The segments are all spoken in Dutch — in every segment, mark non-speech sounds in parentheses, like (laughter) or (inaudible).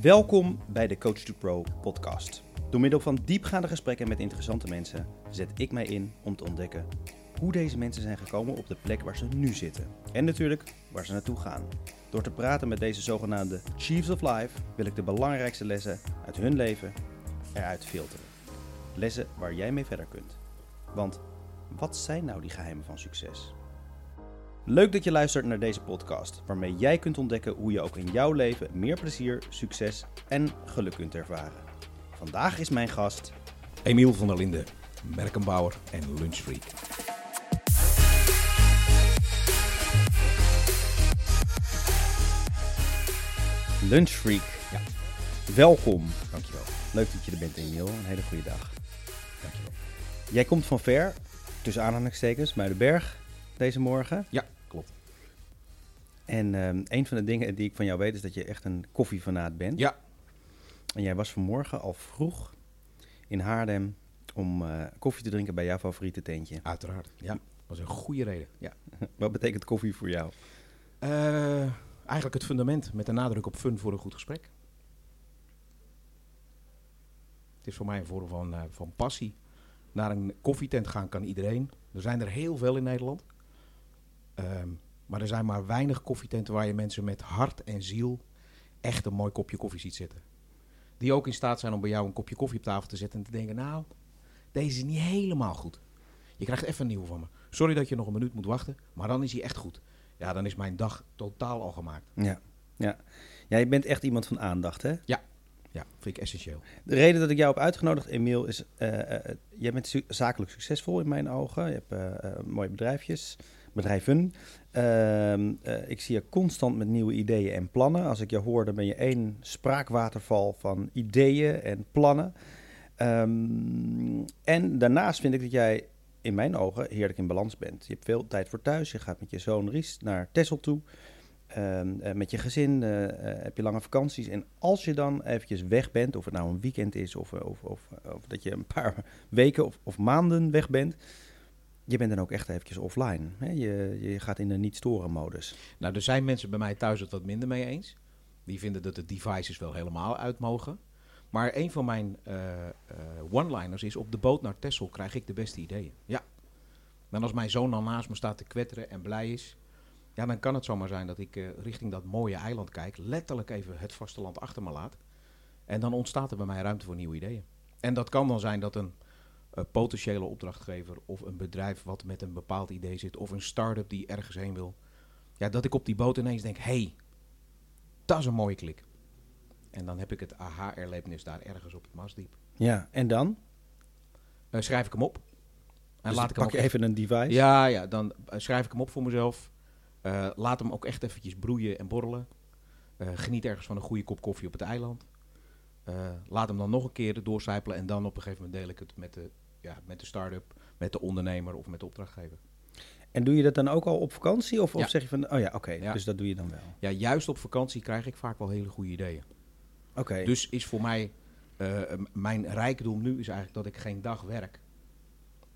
Welkom bij de Coach to Pro podcast. Door middel van diepgaande gesprekken met interessante mensen zet ik mij in om te ontdekken hoe deze mensen zijn gekomen op de plek waar ze nu zitten. En natuurlijk waar ze naartoe gaan. Door te praten met deze zogenaamde Chiefs of Life wil ik de belangrijkste lessen uit hun leven eruit filteren. Lessen waar jij mee verder kunt. Want wat zijn nou die geheimen van succes? Leuk dat je luistert naar deze podcast, waarmee jij kunt ontdekken hoe je ook in jouw leven meer plezier, succes en geluk kunt ervaren. Vandaag is mijn gast Emiel van der Linden, merkenbouwer en lunchfreak. Lunchfreak. Ja. Welkom. Dankjewel. Leuk dat je er bent, Emiel. Een hele goede dag. Dankjewel. Jij komt van ver, tussen aanhalingstekens, Muidenberg, deze morgen. Ja. En ehm, een van de dingen die ik van jou weet is dat je echt een koffiefanaat bent. Ja. En jij was vanmorgen al vroeg in Haarlem om eh, koffie te drinken bij jouw favoriete tentje. Uiteraard. Ja, was een goede reden. Ja. (laughs) Wat betekent koffie voor jou? Eh, eigenlijk het fundament met de nadruk op fun voor een goed gesprek. Het is voor mij een vorm van, eh, van passie. Naar een koffietent gaan kan iedereen. Er zijn er heel veel in Nederland. Ehm, maar er zijn maar weinig koffietenten waar je mensen met hart en ziel echt een mooi kopje koffie ziet zitten. Die ook in staat zijn om bij jou een kopje koffie op tafel te zetten en te denken, nou, deze is niet helemaal goed. Je krijgt even een nieuwe van me. Sorry dat je nog een minuut moet wachten, maar dan is hij echt goed. Ja, dan is mijn dag totaal al gemaakt. Ja. Ja. Jij bent echt iemand van aandacht, hè? Ja, vind ik essentieel. De reden dat ik jou heb uitgenodigd, Emiel, is... eh eh, jij bent su- zakelijk succesvol in mijn ogen. Je hebt eh, eh, mooie bedrijfjes, bedrijven. Ehm, eh, ik zie je constant met nieuwe ideeën en plannen. Als ik je hoor, dan ben je één spraakwaterval van ideeën en plannen. Ehm, en daarnaast vind ik dat jij in mijn ogen heerlijk in balans bent. Je hebt veel tijd voor thuis. Je gaat met je zoon Ries naar Texel toe. Ehm, eh, met je gezin eh, heb je lange vakanties. En als je dan eventjes weg bent, of het nou een weekend is of, of, of, of dat je een paar (laughs) weken of, of maanden weg bent, je bent dan ook echt eventjes offline. Hè? Je, je gaat in de niet-storen modus. Nou, er zijn mensen bij mij thuis het wat minder mee eens. Die vinden dat de devices wel helemaal uit mogen. Maar een van mijn eh, eh, one-liners is: op de boot naar Texel krijg ik de beste ideeën. Ja. En als mijn zoon dan naast me staat te kwetteren en blij is, ja, dan kan het zomaar zijn dat ik eh, richting dat mooie eiland kijk, letterlijk even het vasteland achter me laat. En dan ontstaat er bij mij ruimte voor nieuwe ideeën. En dat kan dan zijn dat een potentiële opdrachtgever of een bedrijf wat met een bepaald idee zit, of een start-up die ergens heen wil, ja, dat ik op die boot ineens denk: hey, dat is een mooie klik. En dan heb ik het aha-erlevenis daar ergens op het Maasdiep. Ja, en dan? Eh, schrijf ik hem op. En Dus laat ik hem pak ook je even een device. Ja, ja, dan eh, schrijf ik hem op voor mezelf. Eh, laat hem ook echt eventjes broeien en borrelen. Eh, geniet ergens van een goede kop koffie op het eiland. Eh, laat hem dan nog een keer doorcijpelen en dan op een gegeven moment deel ik het met de, ja, met de start-up, met de ondernemer of met de opdrachtgever. En doe je dat dan ook al op vakantie? Of, of zeg je van, oh ja, oké, Ja. dus dat doe je dan wel. Ja, juist op vakantie krijg ik vaak wel hele goede ideeën. Oké, Dus is voor mij, eh, mijn rijkdom nu is eigenlijk dat ik geen dag werk.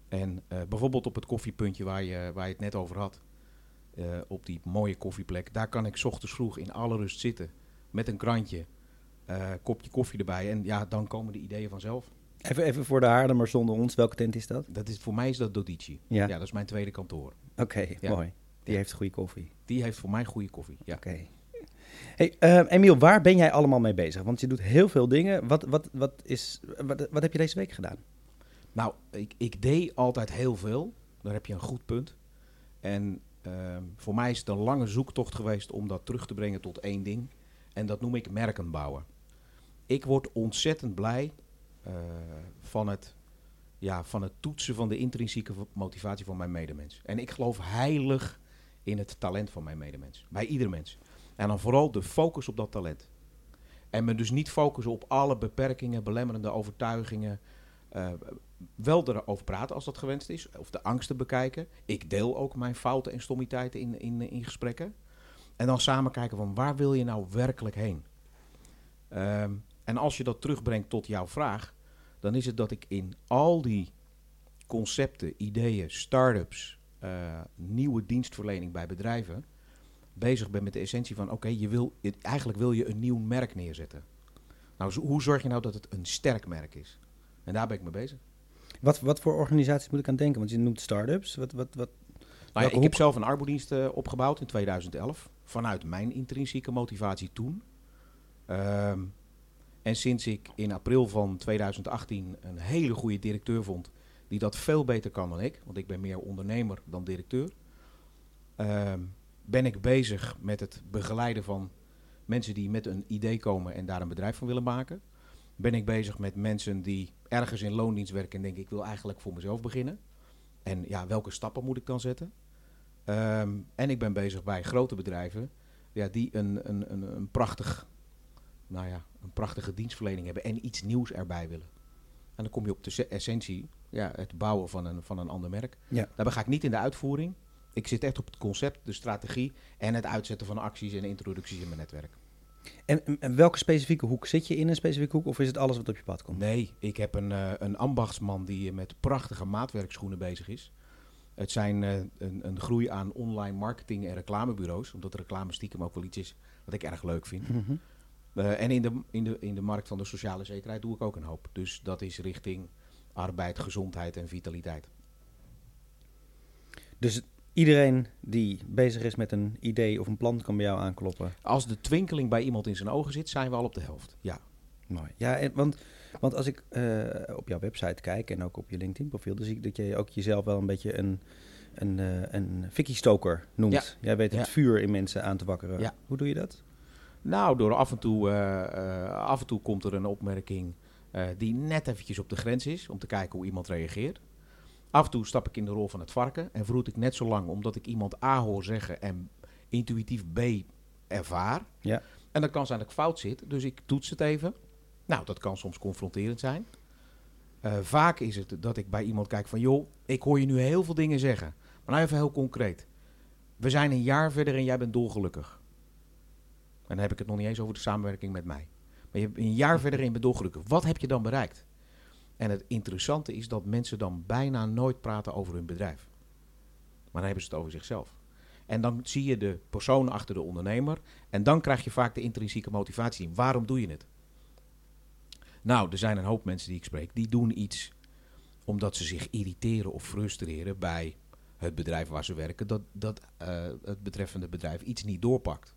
En eh, bijvoorbeeld op het koffiepuntje waar je, waar je het net over had, eh, op die mooie koffieplek, daar kan ik 's ochtends vroeg in alle rust zitten met een krantje, kopje koffie erbij en ja, dan komen de ideeën vanzelf. Even, even voor de Haarlemmers zonder ons. Welke tent is dat? Dat is, voor mij is dat Dodici. Ja. Ja, dat is mijn tweede kantoor. Oké, Ja. mooi. Die heeft goede koffie. Die heeft voor mij goede koffie. Ja. Oké. Hey, eh, Emiel, waar ben jij allemaal mee bezig? Want je doet heel veel dingen. Wat, wat, wat, is, wat, wat heb je deze week gedaan? Nou, ik, ik deed altijd heel veel. Daar heb je een goed punt. En ehm, voor mij is het een lange zoektocht geweest om dat terug te brengen tot één ding. En dat noem ik merken bouwen. Ik word ontzettend blij van, het, ja, van het toetsen van de intrinsieke motivatie van mijn medemens. En ik geloof heilig in het talent van mijn medemens. Bij ieder mens. En dan vooral de focus op dat talent. En me dus niet focussen op alle beperkingen, belemmerende overtuigingen. eh, wel erover praten als dat gewenst is. Of de angsten bekijken. Ik deel ook mijn fouten en stommiteiten in, in, in gesprekken. En dan samen kijken van waar wil je nou werkelijk heen? Ehm, en als je dat terugbrengt tot jouw vraag, dan is het dat ik in al die concepten, ideeën, start-ups, eh, nieuwe dienstverlening bij bedrijven bezig ben met de essentie van oké, je wil eigenlijk wil je een nieuw merk neerzetten. Nou, hoe zorg je nou dat het een sterk merk is? En daar ben ik mee bezig. Wat, wat voor organisaties moet ik aan denken? Want je noemt start-ups. Wat, wat, wat? Nou ja, ik heb zelf een arbodienst eh, opgebouwd in 2011. Vanuit mijn intrinsieke motivatie toen. Ehm, en sinds ik in april van 2018 een hele goede directeur vond. Die dat veel beter kan dan ik. Want ik ben meer ondernemer dan directeur. ehm, ben ik bezig met het begeleiden van mensen die met een idee komen en daar een bedrijf van willen maken. Ben ik bezig met mensen die ergens in loondienst werken en denken ik wil eigenlijk voor mezelf beginnen. En ja, welke stappen moet ik dan zetten? Ehm, en ik ben bezig bij grote bedrijven ja, die een, een, een, een, prachtig, nou ja, een prachtige dienstverlening hebben en iets nieuws erbij willen. En dan kom je op de se- essentie, ja, het bouwen van een, van een ander merk. Ja. Daarbij ga ik niet in de uitvoering. Ik zit echt op het concept, de strategie en het uitzetten van acties en introducties in mijn netwerk. En, en- en welke specifieke hoek? Zit je in een specifieke hoek of is het alles wat op je pad komt? Nee, ik heb een, eh, een ambachtsman die met prachtige maatwerkschoenen bezig is. Het zijn eh, een, een groei aan online marketing en reclamebureaus. Omdat reclame stiekem ook wel iets is wat ik erg leuk vind. Mhm. Eh, en in de, in, de, in de markt van de sociale zekerheid doe ik ook een hoop. Dus dat is richting arbeid, gezondheid en vitaliteit. Dus iedereen die bezig is met een idee of een plan kan bij jou aankloppen. Als de twinkeling bij iemand in zijn ogen zit, zijn we al op de helft. Ja. Mooi. Ja, en, want, want als ik eh, op jouw website kijk en ook op je LinkedIn-profiel, dan zie ik dat je ook jezelf wel een beetje een, een, eh een fikkie-stoker noemt. Ja. Jij weet het Ja. vuur in mensen aan te wakkeren. Ja. Hoe doe je dat? Nou, door af en toe, eh, eh, af en toe komt er een opmerking eh, die net eventjes op de grens is, om te kijken hoe iemand reageert. Af en toe stap ik in de rol van het varken en vroet ik net zo lang omdat ik iemand A hoor zeggen en intuïtief B ervaar. Ja. En dan kan zijn dat ik fout zit, dus ik toets het even. Nou, dat kan soms confronterend zijn. Vaak is het dat ik bij iemand kijk van, joh, ik hoor je nu heel veel dingen zeggen. Maar nou even heel concreet. We zijn een jaar verder en jij bent dolgelukkig. En dan heb ik het nog niet eens over de samenwerking met mij. Maar je bent een jaar verder en je bent dolgelukkig. Wat heb je dan bereikt? En het interessante is dat mensen dan bijna nooit praten over hun bedrijf. Maar dan hebben ze het over zichzelf. En dan zie je de persoon achter de ondernemer. En dan krijg je vaak de intrinsieke motivatie. Waarom doe je het? Nou, er zijn een hoop mensen die ik spreek. Die doen iets omdat ze zich irriteren of frustreren bij het bedrijf waar ze werken. Dat, dat eh, het betreffende bedrijf iets niet doorpakt.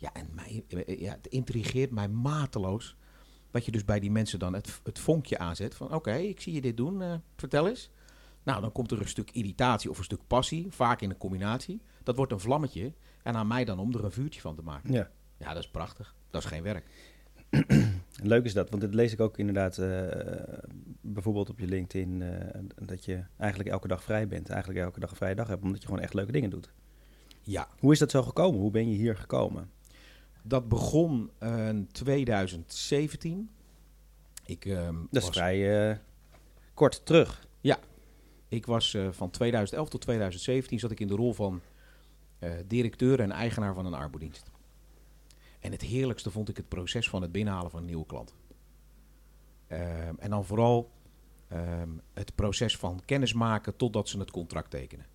Ja, en mij, eh, ja, het intrigeert mij mateloos. Dat je dus bij die mensen dan het, het vonkje aanzet. Van oké, ik zie je dit doen. eh, vertel eens. Nou, dan komt er een stuk irritatie of een stuk passie. Vaak in een combinatie. Dat wordt een vlammetje. En aan mij dan om er een vuurtje van te maken. Ja. Ja, dat is prachtig. Dat is geen werk. (clears throat) Leuk is dat, want dat lees ik ook inderdaad eh, bijvoorbeeld op je LinkedIn, dat je eigenlijk elke dag vrij bent. Eigenlijk elke dag een vrije dag hebt, omdat je gewoon echt leuke dingen doet. Ja, Hoe is dat zo gekomen? Hoe ben je hier gekomen? Dat begon eh, in 2017. Ik, ehm, Dat is was, vrij eh, kort terug. ik was eh, van 2011 tot 2017 zat ik in de rol van eh, directeur en eigenaar van een arbodienst. En het heerlijkste vond ik het proces van het binnenhalen van een nieuwe klant. Ehm, en dan vooral ehm, het proces van kennismaken totdat ze het contract tekenen.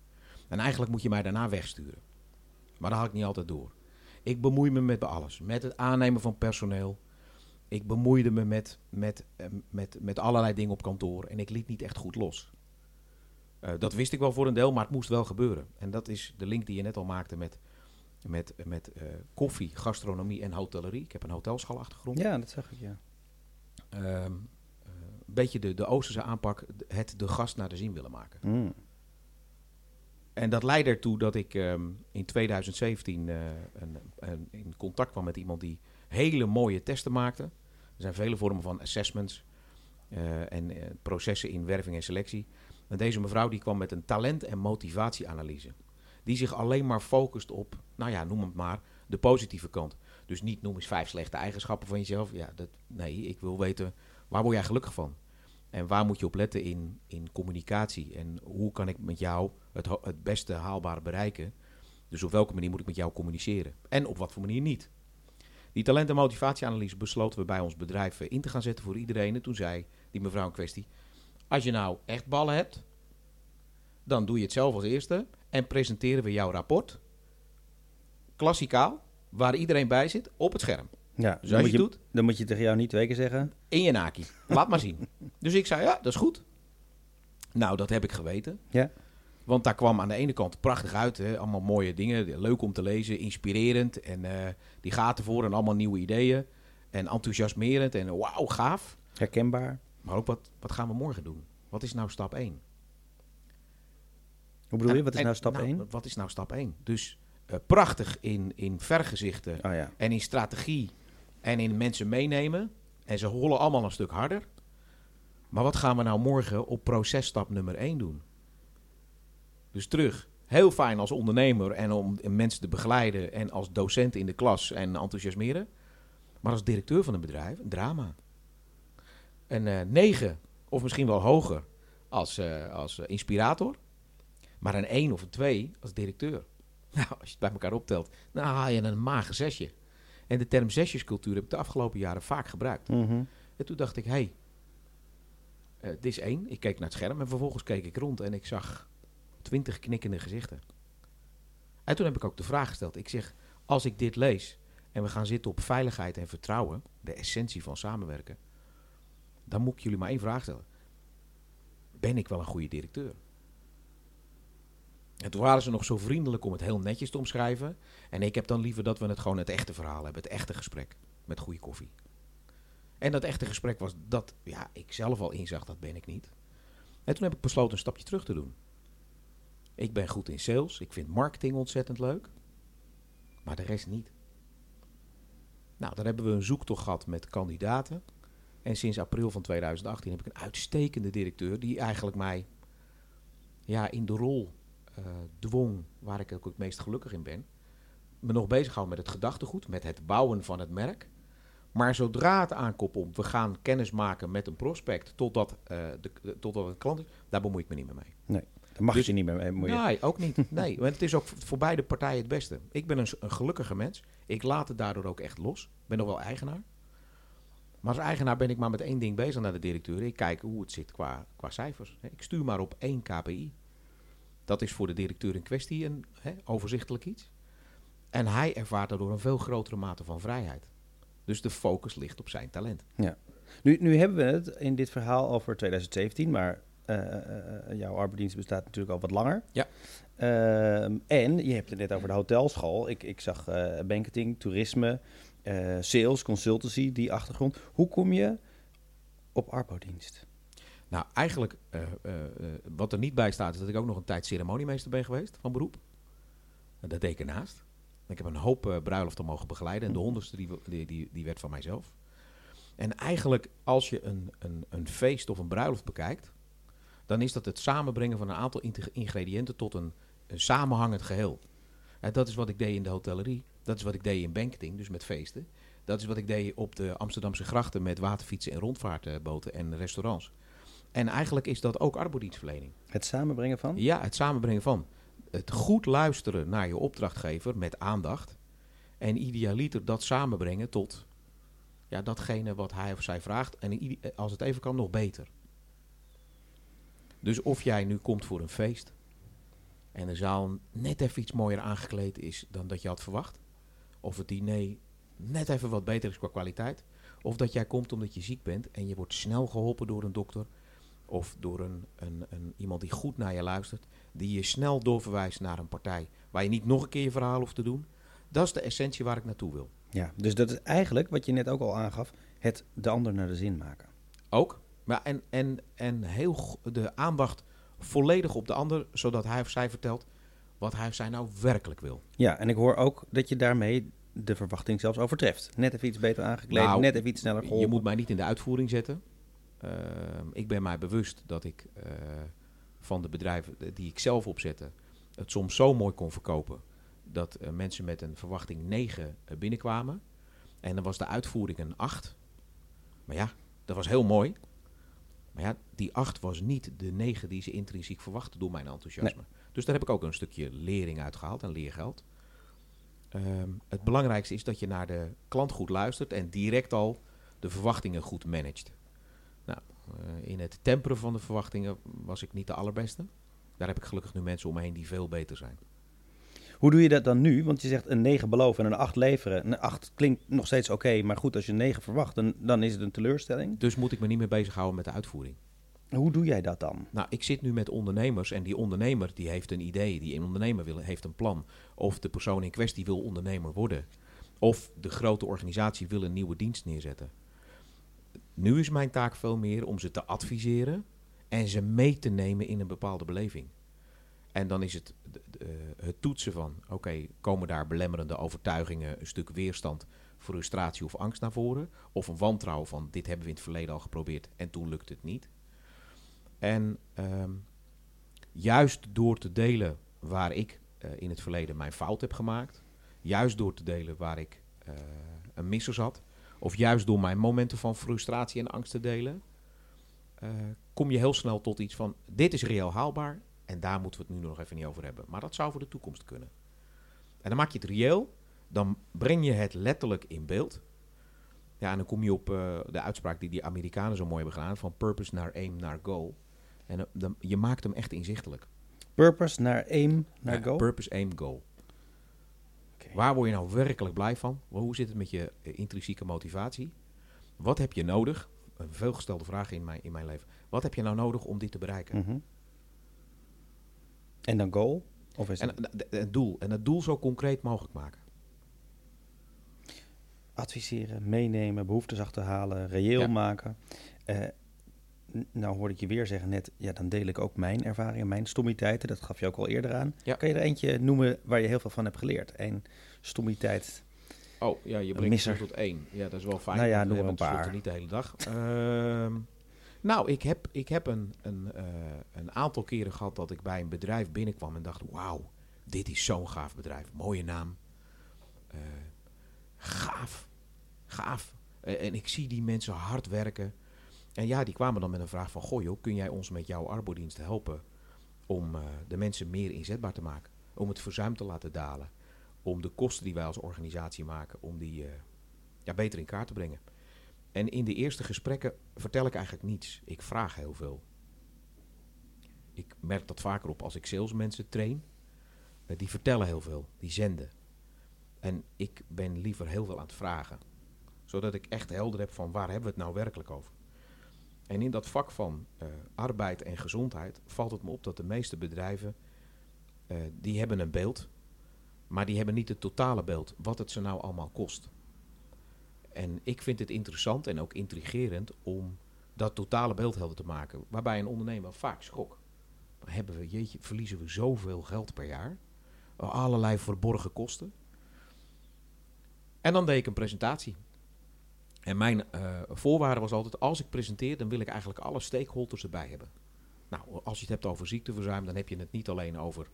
En eigenlijk moet je mij daarna wegsturen. Maar dat had ik niet altijd door. Ik bemoei me met alles. Met het aannemen van personeel. Ik bemoeide me met, met, eh, met, met allerlei dingen op kantoor. En ik liet niet echt goed los. Eh, dat wist ik wel voor een deel, maar het moest wel gebeuren. En dat is de link die je net al maakte met, met, met eh, koffie, gastronomie en hotellerie. Ik heb een hotelschalachtergrond. Ja, dat zag ik, ja. Ehm, eh, een beetje de, de Oosterse aanpak, het de gast naar de zin willen maken. Mm. En dat leidde ertoe dat ik ehm, in 2017 eh, een, een- in contact kwam met iemand die hele mooie testen maakte. Er zijn vele vormen van assessments eh, en eh, processen in werving en selectie. En deze mevrouw die kwam met een talent- en motivatieanalyse. Die zich alleen maar focust op, nou ja, noem het maar, de positieve kant. Dus niet noem eens vijf slechte eigenschappen van jezelf. Ja, dat, nee, ik wil weten, waar word jij gelukkig van? En waar moet je op letten in, in communicatie? En hoe kan ik met jou het, het beste haalbare bereiken? Dus op welke manier moet ik met jou communiceren? En op wat voor manier niet? Die talent- en motivatieanalyse besloten we bij ons bedrijf eh, in te gaan zetten voor iedereen. En toen zei die mevrouw in kwestie... Als je nou echt ballen hebt, dan doe je het zelf als eerste... en presenteren we jouw rapport, klassikaal, waar iedereen bij zit, op het scherm. Ja, Dus dan, als je doet, dan moet je tegen jou niet twee keer zeggen. in je naki. Laat maar zien. (laughs) Dus ik zei, ja, dat is goed. Nou, dat heb ik geweten. Ja. Want daar kwam aan de ene kant prachtig uit. Hè? Allemaal mooie dingen. Leuk om te lezen, inspirerend. En eh, die gaat ervoor en allemaal nieuwe ideeën. En enthousiasmerend en wauw, gaaf. Herkenbaar. Maar ook, wat, wat gaan we morgen doen? Wat is nou stap 1? Hoe bedoel je? Wat is En- nou stap nou, 1? Wat is nou stap 1? Dus eh, prachtig in, in vergezichten Oh ja. en in strategie en in mensen meenemen. En ze hollen allemaal een stuk harder. Maar wat gaan we nou morgen op processtap nummer 1 doen? Dus terug. Heel fijn als ondernemer en om mensen te begeleiden en als docent in de klas en enthousiasmeren. Maar als directeur van een bedrijf, een drama. Een eh 9 of misschien wel hoger als, eh, als eh, inspirator. Maar een 1 of een 2 als directeur. (laughs) Nou, als je het bij elkaar optelt, dan haal je een mager zesje. En de term zesjescultuur heb ik de afgelopen jaren vaak gebruikt. Mhm. En toen dacht ik, hé, hey, eh, dit is één. Ik keek naar het scherm en vervolgens keek ik rond en ik zag twintig knikkende gezichten. En toen heb ik ook de vraag gesteld. Ik zeg, als ik dit lees en we gaan zitten op veiligheid en vertrouwen, de essentie van samenwerken, dan moet ik jullie maar één vraag stellen. Ben ik wel een goede directeur? En toen waren ze nog zo vriendelijk om het heel netjes te omschrijven. En ik heb dan liever dat we het gewoon het echte verhaal hebben, het echte gesprek met goede koffie. En dat echte gesprek was dat ja, ik zelf al inzag, dat ben ik niet. En toen heb ik besloten een stapje terug te doen. Ik ben goed in sales, ik vind marketing ontzettend leuk, maar de rest niet. Nou, dan hebben we een zoektocht gehad met kandidaten. En sinds april van 2018 heb ik een uitstekende directeur die eigenlijk mij ja, in de rol dwong waar ik ook het meest gelukkig in ben. Me nog bezighouden met het gedachtegoed, met het bouwen van het merk. Maar zodra het aankomt op we gaan kennis maken met een prospect totdat, eh de, de- totdat een klant is, daar bemoei ik me niet meer mee. Daar mag Dus- je niet meer mee bemoeien. Nee, ook niet. (laughs) Nee, want het is ook voor beide partijen het beste. Ik ben een, een gelukkige mens. Ik laat het daardoor ook echt los. Ik ben nog wel eigenaar. Maar als eigenaar ben ik maar met één ding bezig naar de directeur. Ik kijk hoe het zit qua, qua cijfers. Ik stuur maar op één KPI. Dat is voor de directeur in kwestie een hè, overzichtelijk iets. En hij ervaart daardoor een veel grotere mate van vrijheid. Dus de focus ligt op zijn talent. Nu, nu hebben we het in dit verhaal over 2017, maar eh, jouw arbeidsdienst bestaat natuurlijk al wat langer. Ja. Ehm, en je hebt het net over de hotelschool. Ik, ik zag banketing, toerisme, sales, consultancy, die achtergrond. Hoe kom je op arbodienst? Nou, eigenlijk, eh, eh, eh, wat er niet bij staat, is dat ik ook nog een tijd ceremoniemeester ben geweest van beroep. Dat deed ik ernaast. Ik heb een hoop bruiloften mogen begeleiden. En de honderdste, die, die, die, werd van mijzelf. En eigenlijk, als je een, een, een feest of een bruiloft bekijkt, dan is dat het samenbrengen van een aantal ingrediënten tot een, een samenhangend geheel. En dat is wat ik deed in de hotellerie. Dat is wat ik deed in banketing, dus met feesten. Dat is wat ik deed op de Amsterdamse grachten met waterfietsen en rondvaartboten en restaurants. En eigenlijk is dat ook arbodienstverlening. Het samenbrengen van? Ja, het samenbrengen van. Het goed luisteren naar je opdrachtgever met aandacht. En idealiter dat samenbrengen tot ja, datgene wat hij of zij vraagt. En als het even kan, nog beter. Dus of jij nu komt voor een feest. En de zaal net even iets mooier aangekleed is dan dat je had verwacht. Of het diner net even wat beter is qua kwaliteit. Of dat jij komt omdat je ziek bent en je wordt snel geholpen door een dokter. Of door een, een, een, iemand die goed naar je luistert. Die je snel doorverwijst naar een partij waar je niet nog een keer je verhaal hoeft te doen. Dat is de essentie waar ik naartoe wil. Ja, dus dat is eigenlijk wat je net ook al aangaf, het de ander naar de zin maken. Ook. Maar en, en, en heel de aandacht volledig op de ander, zodat hij of zij vertelt wat hij of zij nou werkelijk wil. Ja, en ik hoor ook dat je daarmee de verwachting zelfs overtreft. Net even iets beter aangekleed, Nou, net even iets sneller geholpen. Je moet mij niet in de uitvoering zetten. Ehm, ik ben mij bewust dat ik eh, van de bedrijven die ik zelf opzette, het soms zo mooi kon verkopen dat eh, mensen met een verwachting 9 eh, binnenkwamen. En dan was de uitvoering een 8. Maar ja, dat was heel mooi. Maar ja, die 8 was niet de 9 die ze intrinsiek verwachten door mijn enthousiasme. Dus daar heb ik ook een stukje lering uitgehaald en leergeld. Ehm, het belangrijkste is dat je naar de klant goed luistert en direct al de verwachtingen goed managt. Nou, eh, in het temperen van de verwachtingen was ik niet de allerbeste. Daar heb ik gelukkig nu mensen om me heen die veel beter zijn. Hoe doe je dat dan nu? Want je zegt een 9 beloven en een 8 leveren. Een 8 klinkt nog steeds oké, maar goed, als je een 9 verwacht, dan, dan is het een teleurstelling. Dus moet ik me niet meer bezighouden met de uitvoering. Hoe doe jij dat dan? Nou, ik zit nu met ondernemers en die ondernemer die heeft een idee, die een ondernemer wil, heeft een plan. Of de persoon in kwestie wil ondernemer worden. Of de grote organisatie wil een nieuwe dienst neerzetten. Nu is mijn taak veel meer om ze te adviseren en ze mee te nemen in een bepaalde beleving. En dan is het de- het toetsen van, oké, komen daar belemmerende overtuigingen, een stuk weerstand, frustratie of angst naar voren? Of een wantrouwen van, dit hebben we in het verleden al geprobeerd en toen lukt het niet. En ehm, juist door te delen waar ik eh, in het verleden mijn fout heb gemaakt, juist door te delen waar ik eh, een misser zat, of juist door mijn momenten van frustratie en angst te delen, eh, kom je heel snel tot iets van: dit is reëel haalbaar en daar moeten we het nu nog even niet over hebben. Maar dat zou voor de toekomst kunnen. En dan maak je het reëel, dan breng je het letterlijk in beeld. Ja, en dan kom je op eh, de uitspraak die die Amerikanen zo mooi hebben gedaan: van purpose naar aim naar goal. En eh, dan, je maakt hem echt inzichtelijk. Purpose naar aim naar Ja, goal? Purpose, aim, goal. Waar word je nou werkelijk blij van? Hoe zit het met je eh, intrinsieke motivatie? Wat heb je nodig? Een veelgestelde vraag in mijn, in mijn leven. Wat heb je nou nodig om dit te bereiken? Mhm. En dan goal? Of is En het doel. En het doel zo concreet mogelijk maken. adviseren, meenemen, behoeftes achterhalen, reëel Ja. maken? N- nou hoorde ik je weer zeggen net, ja, dan deel ik ook mijn ervaringen, mijn stommiteiten. Dat gaf je ook al eerder aan. Ja. Kan je er eentje noemen waar je heel veel van hebt geleerd? Eén stommiteit. Oh, ja, je brengt het tot één. Ja, dat is wel fijn. Nou ja, noem er een paar. niet de hele dag. Ehm, nou, ik heb, ik heb een, een, eh, een aantal keren gehad dat ik bij een bedrijf binnenkwam en dacht... Wauw, dit is zo'n gaaf bedrijf. Mooie naam. Eh, gaaf. Gaaf. En ik zie die mensen hard werken. En ja, die kwamen dan met een vraag van... Goh joh, kun jij ons met jouw arbodienst helpen... om eh, de mensen meer inzetbaar te maken? Om het verzuim te laten dalen? Om de kosten die wij als organisatie maken... om die eh, ja, beter in kaart te brengen? En in de eerste gesprekken vertel ik eigenlijk niets. Ik vraag heel veel. Ik merk dat vaker op als ik salesmensen train. Eh, die vertellen heel veel, die zenden. En ik ben liever heel veel aan het vragen. Zodat ik echt helder heb van waar hebben we het nou werkelijk over. En in dat vak van eh, arbeid en gezondheid valt het me op dat de meeste bedrijven... eh, die hebben een beeld, maar die hebben niet het totale beeld. Wat het ze nou allemaal kost. En ik vind het interessant en ook intrigerend om dat totale beeld helder te maken. Waarbij een ondernemer vaak schrok. Hebben we, jeetje, verliezen we zoveel geld per jaar? Allerlei verborgen kosten. En dan deed ik een presentatie. En mijn eh, voorwaarde was altijd, als ik presenteer, dan wil ik eigenlijk alle stakeholders erbij hebben. Nou, als je het hebt over ziekteverzuim, dan heb je het niet alleen over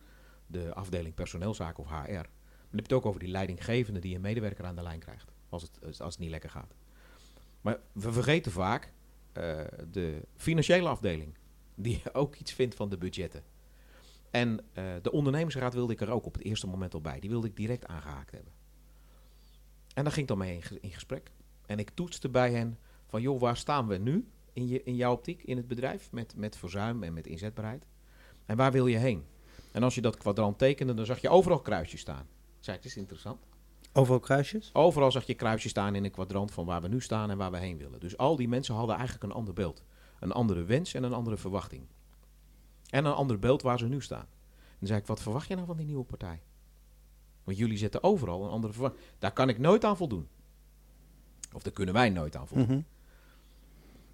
de afdeling personeelzaken of HR. Maar dan heb je het ook over die leidinggevende die een medewerker aan de lijn krijgt. Als het, als het niet lekker gaat. Maar we vergeten vaak eh, de financiële afdeling. Die (laughs) ook iets vindt van de budgetten. En eh, de ondernemersraad wilde ik er ook op het eerste moment al bij. Die wilde ik direct aangehaakt hebben. En daar ging ik dan mee in gesprek. En ik toetste bij hen van, joh, waar staan we nu in, je, in jouw optiek in het bedrijf? Met, met verzuim en met inzetbaarheid. En waar wil je heen? En als je dat kwadrant tekende, dan zag je overal kruisjes staan. Ik zei, het is interessant. Overal kruisjes? Overal zag je kruisjes staan in een kwadrant van waar we nu staan en waar we heen willen. Dus al die mensen hadden eigenlijk een ander beeld. Een andere wens en een andere verwachting. En een ander beeld waar ze nu staan. En dan zei ik, wat verwacht je nou van die nieuwe partij? Want jullie zetten overal een andere verwachting. Daar kan ik nooit aan voldoen. Of daar kunnen wij nooit aan voldoen. Mhm.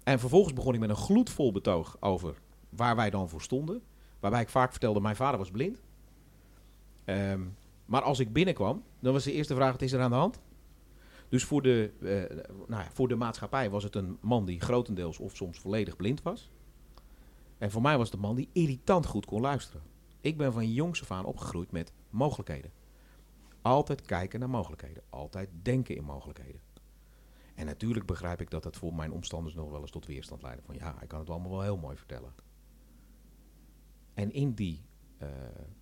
En vervolgens begon ik met een gloedvol betoog over waar wij dan voor stonden. Waarbij ik vaak vertelde, mijn vader was blind. Ehm, maar als ik binnenkwam, dan was de eerste vraag, wat is er aan de hand? Dus voor de, eh, nou ja, voor de maatschappij was het een man die grotendeels of soms volledig blind was. En voor mij was het een man die irritant goed kon luisteren. Ik ben van jongs af aan opgegroeid met mogelijkheden. Altijd kijken naar mogelijkheden. Altijd denken in mogelijkheden. En natuurlijk begrijp ik dat dat voor mijn omstanders nog wel eens tot weerstand leidde. Van ja, ik kan het allemaal wel heel mooi vertellen. En in die eh,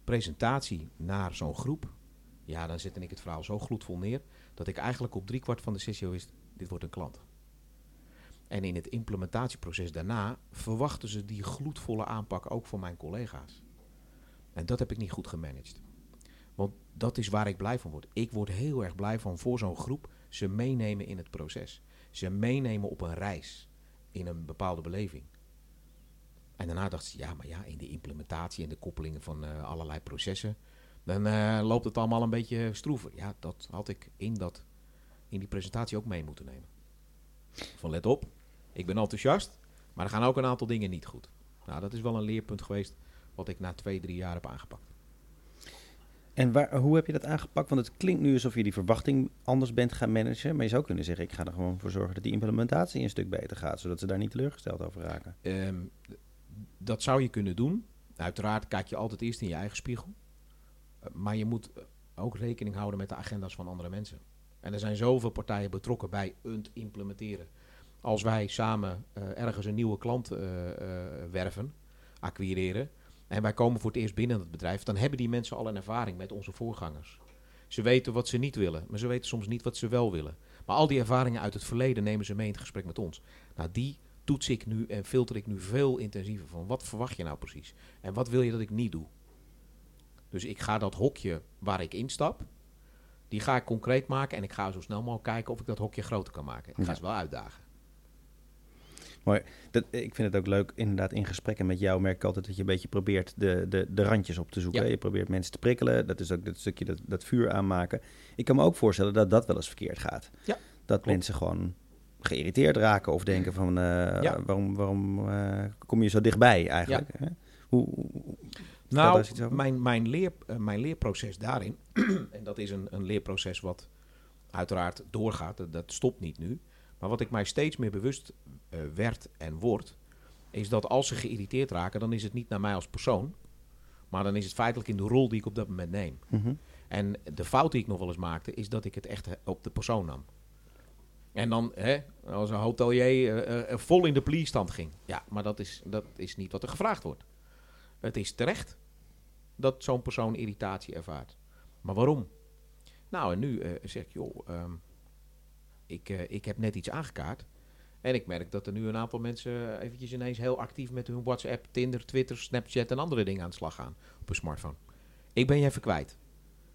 presentatie naar zo'n groep, ja, dan zette ik het verhaal zo gloedvol neer, dat ik eigenlijk op driekwart van de sessie wist, dit wordt een klant. En in het implementatieproces daarna verwachten ze die gloedvolle aanpak ook van mijn collega's. En dat heb ik niet goed gemanaged. Want dat is waar ik blij van word. Ik word heel erg blij van voor zo'n groep ze meenemen in het proces. Ze meenemen op een reis in een bepaalde beleving. En daarna dacht ze, ja, maar ja, in de implementatie en de koppelingen van uh, allerlei processen, dan uh, loopt het allemaal een beetje stroever. Ja, dat had ik in, dat, in die presentatie ook mee moeten nemen. Van let op, ik ben enthousiast, maar er gaan ook een aantal dingen niet goed. Nou, dat is wel een leerpunt geweest wat ik na twee, drie jaar heb aangepakt. En waar, hoe heb je dat aangepakt? Want het klinkt nu alsof je die verwachting anders bent gaan managen. Maar je zou kunnen zeggen, ik ga er gewoon voor zorgen dat die implementatie een stuk beter gaat. Zodat ze daar niet teleurgesteld over raken. Um, dat zou je kunnen doen. Uiteraard kijk je altijd eerst in je eigen spiegel. Uh, maar je moet ook rekening houden met de agenda's van andere mensen. En er zijn zoveel partijen betrokken bij het implementeren. Als wij samen uh, ergens een nieuwe klant uh, werven, acquireren en wij komen voor het eerst binnen het bedrijf, dan hebben die mensen al een ervaring met onze voorgangers. Ze weten wat ze niet willen, maar ze weten soms niet wat ze wel willen. Maar al die ervaringen uit het verleden nemen ze mee in het gesprek met ons. Nou, die toets ik nu en filter ik nu veel intensiever van. Wat verwacht je nou precies? En wat wil je dat ik niet doe? Dus ik ga dat hokje waar ik instap, die ga ik concreet maken en ik ga zo snel mogelijk kijken of ik dat hokje groter kan maken. Ik ga ze wel uitdagen. Maar dat, ik vind het ook leuk, inderdaad, in gesprekken met jou merk ik altijd dat je een beetje probeert de, de, de randjes op te zoeken. Ja. Je probeert mensen te prikkelen, dat is ook dat stukje dat, dat vuur aanmaken. Ik kan me ook voorstellen dat dat wel eens verkeerd gaat. Ja, dat klopt. mensen gewoon geïrriteerd raken of denken van, uh, ja. waarom, waarom uh, kom je zo dichtbij eigenlijk? Ja. Hoe, hoe, nou, mijn, mijn, leer, uh, mijn leerproces daarin, (clears throat) en dat is een, een leerproces wat uiteraard doorgaat, dat, dat stopt niet nu. Maar wat ik mij steeds meer bewust uh, werd en word, is dat als ze geïrriteerd raken, dan is het niet naar mij als persoon, maar dan is het feitelijk in de rol die ik op dat moment neem. Mm -hmm. En de fout die ik nog wel eens maakte, is dat ik het echt op de persoon nam. En dan hè, als een hotelier uh, uh, vol in de pliestand ging. Ja, maar dat is, dat is niet wat er gevraagd wordt. Het is terecht dat zo'n persoon irritatie ervaart. Maar waarom? Nou, en nu zeg ik, joh, um, ik, uh, ik heb net iets aangekaart. En ik merk dat er nu een aantal mensen eventjes ineens heel actief met hun WhatsApp, Tinder, Twitter, Snapchat en andere dingen aan de slag gaan op een smartphone. Ik ben je even kwijt.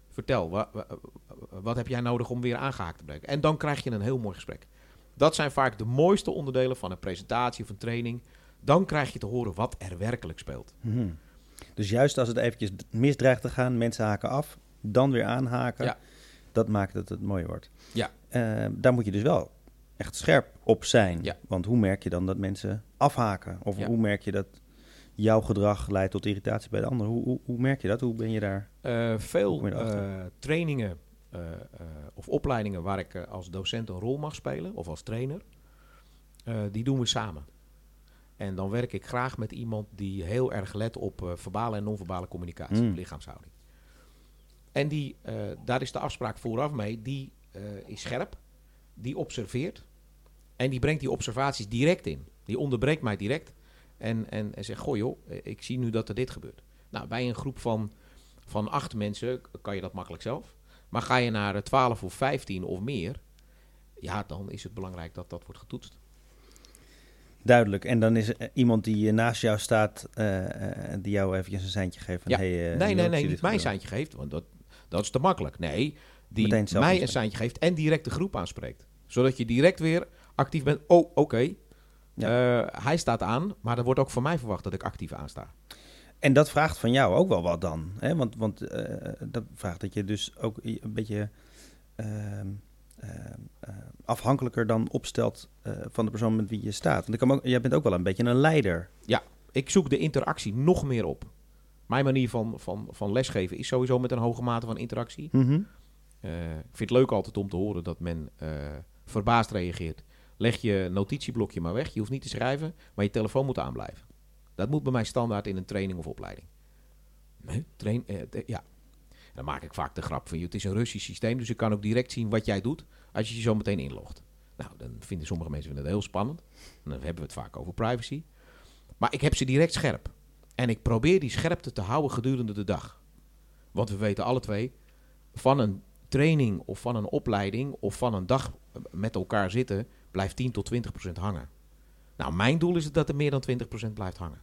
Vertel, wa, wa, wat heb jij nodig om weer aangehaakt te breken? En dan krijg je een heel mooi gesprek. Dat zijn vaak de mooiste onderdelen van een presentatie of een training. Dan krijg je te horen wat er werkelijk speelt. Mm-hmm. Dus juist als het eventjes misdreigt te gaan, mensen haken af, dan weer aanhaken. Ja. Dat maakt dat het mooi wordt. Ja. Uh, daar moet je dus wel echt scherp op zijn. Ja. Want hoe merk je dan dat mensen afhaken? Of Ja. hoe merk je dat jouw gedrag leidt tot irritatie bij de ander? Hoe, hoe, hoe merk je dat? Hoe ben je daar? Uh, veel je uh, trainingen uh, of opleidingen waar ik als docent een rol mag spelen of als trainer, die doen we samen. En dan werk ik graag met iemand die heel erg let op verbale en non-verbale communicatie, Mm. lichaamshouding. En die, daar is de afspraak vooraf mee, die is scherp, die observeert en die brengt die observaties direct in. Die onderbreekt mij direct en, en, en zegt, goh joh, ik zie nu dat er dit gebeurt. Nou, bij een groep van, van acht mensen kan je dat makkelijk zelf. Maar ga je naar 12 of 15 of meer, ja, dan is het belangrijk dat dat wordt getoetst. Duidelijk. En dan is er iemand die eh, naast jou staat, uh, die jou eventjes een seintje geeft. Van, Ja. hey, uh, nee, nee, nee, niet dit mij een gebeuren. seintje geeft, want dat, dat is te makkelijk. Nee, die mij een seintje geeft en direct de groep aanspreekt. Zodat je direct weer actief bent. Oh, oké. Ja. Eh, hij staat aan, maar er wordt ook van mij verwacht dat ik actief aansta. En dat vraagt van jou ook wel wat dan. Hè? Want, want eh, dat vraagt dat je dus ook een beetje ehm, ehm, eh, afhankelijker dan opstelt van de persoon met wie je staat. Want ik kan ook, jij bent ook wel een beetje een leider. Ik zoek de interactie nog meer op. Mijn manier van, van, van lesgeven is sowieso met een hoge mate van interactie. Mhm. Eh, ik vind het leuk altijd om te horen dat men eh, verbaasd reageert. Leg je notitieblokje maar weg. Je hoeft niet te schrijven, maar je telefoon moet aanblijven. Dat moet bij mij standaard in een training of opleiding. Nee, train, eh, ja. Dan maak ik vaak de grap van, joh, het is een Russisch systeem, dus ik kan ook direct zien wat jij doet als je je zo meteen inlogt. Nou, dan vinden sommige mensen vinden het heel spannend. En dan hebben we het vaak over privacy. Maar ik heb ze direct scherp. En ik probeer die scherpte te houden gedurende de dag. Want we weten alle twee, van een training of van een opleiding of van een dag met elkaar zitten, blijft 10 tot 20 procent hangen. Nou, mijn doel is het dat er meer dan 20 procent blijft hangen.